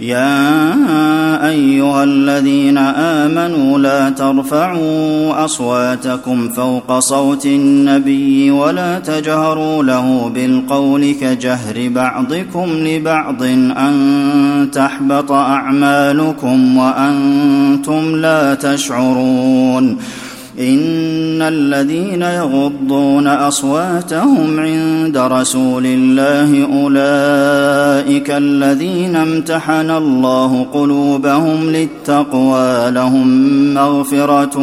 يا أيها الذين آمنوا لا ترفعوا أصواتكم فوق صوت النبي ولا تجهروا له بالقول كجهر بعضكم لبعض أن تحبط أعمالكم وأنتم لا تشعرون إن الذين يغضون أصواتهم عند رسول الله أولئك الذين امتحن الله قلوبهم للتقوى لهم مغفرة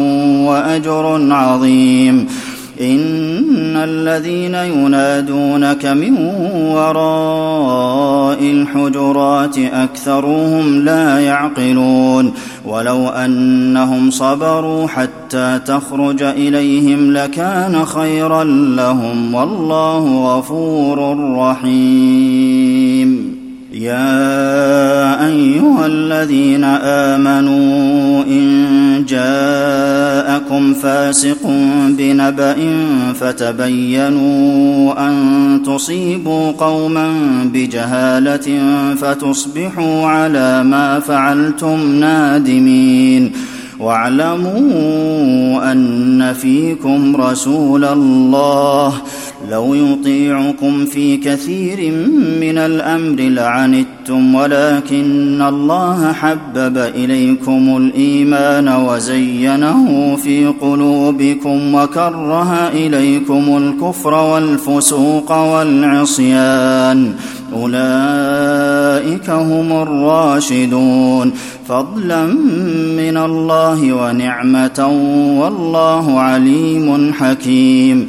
وأجر عظيم. إن الذين ينادونك من وراء الحجرات أكثرهم لا يعقلون. ولو أنهم صبروا حتى تخرج إليهم لكان خيرا لهم والله غفور رحيم. يا أيها الذين آمنوا إن جاءكم فاسق بنبأ فتبينوا أن تصيبوا قوما بجهالة فتصبحوا على ما فعلتم نادمين. واعلموا أن فيكم رسول الله. لو يطيعكم في كثير من الأمر لعنتم ولكن الله حبب إليكم الإيمان وزينه في قلوبكم وكره إليكم الكفر والفسوق والعصيان. أولئك هم الراشدون. فضلا من الله ونعمة والله عليم حكيم.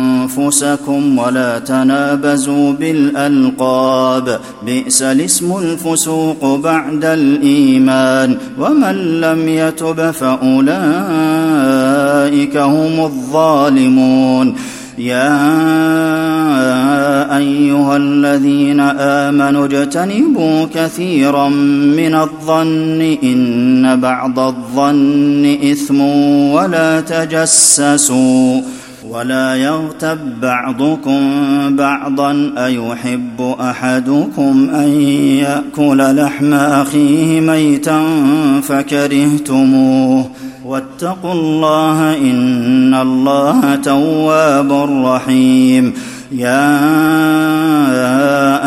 أنفسكم ولا تنابزوا بالألقاب. بئس الاسم الفسوق بعد الإيمان. ومن لم يتب فأولئك هم الظالمون. يا أيها الذين آمنوا اجتنبوا كثيرا من الظن إن بعض الظن إثم ولا تجسسوا. ولا يغتب بعضكم بعضا أيحب أحدكم أن يأكل لحم أخيه ميتا فكرهتموه واتقوا الله إن الله تواب رحيم. يا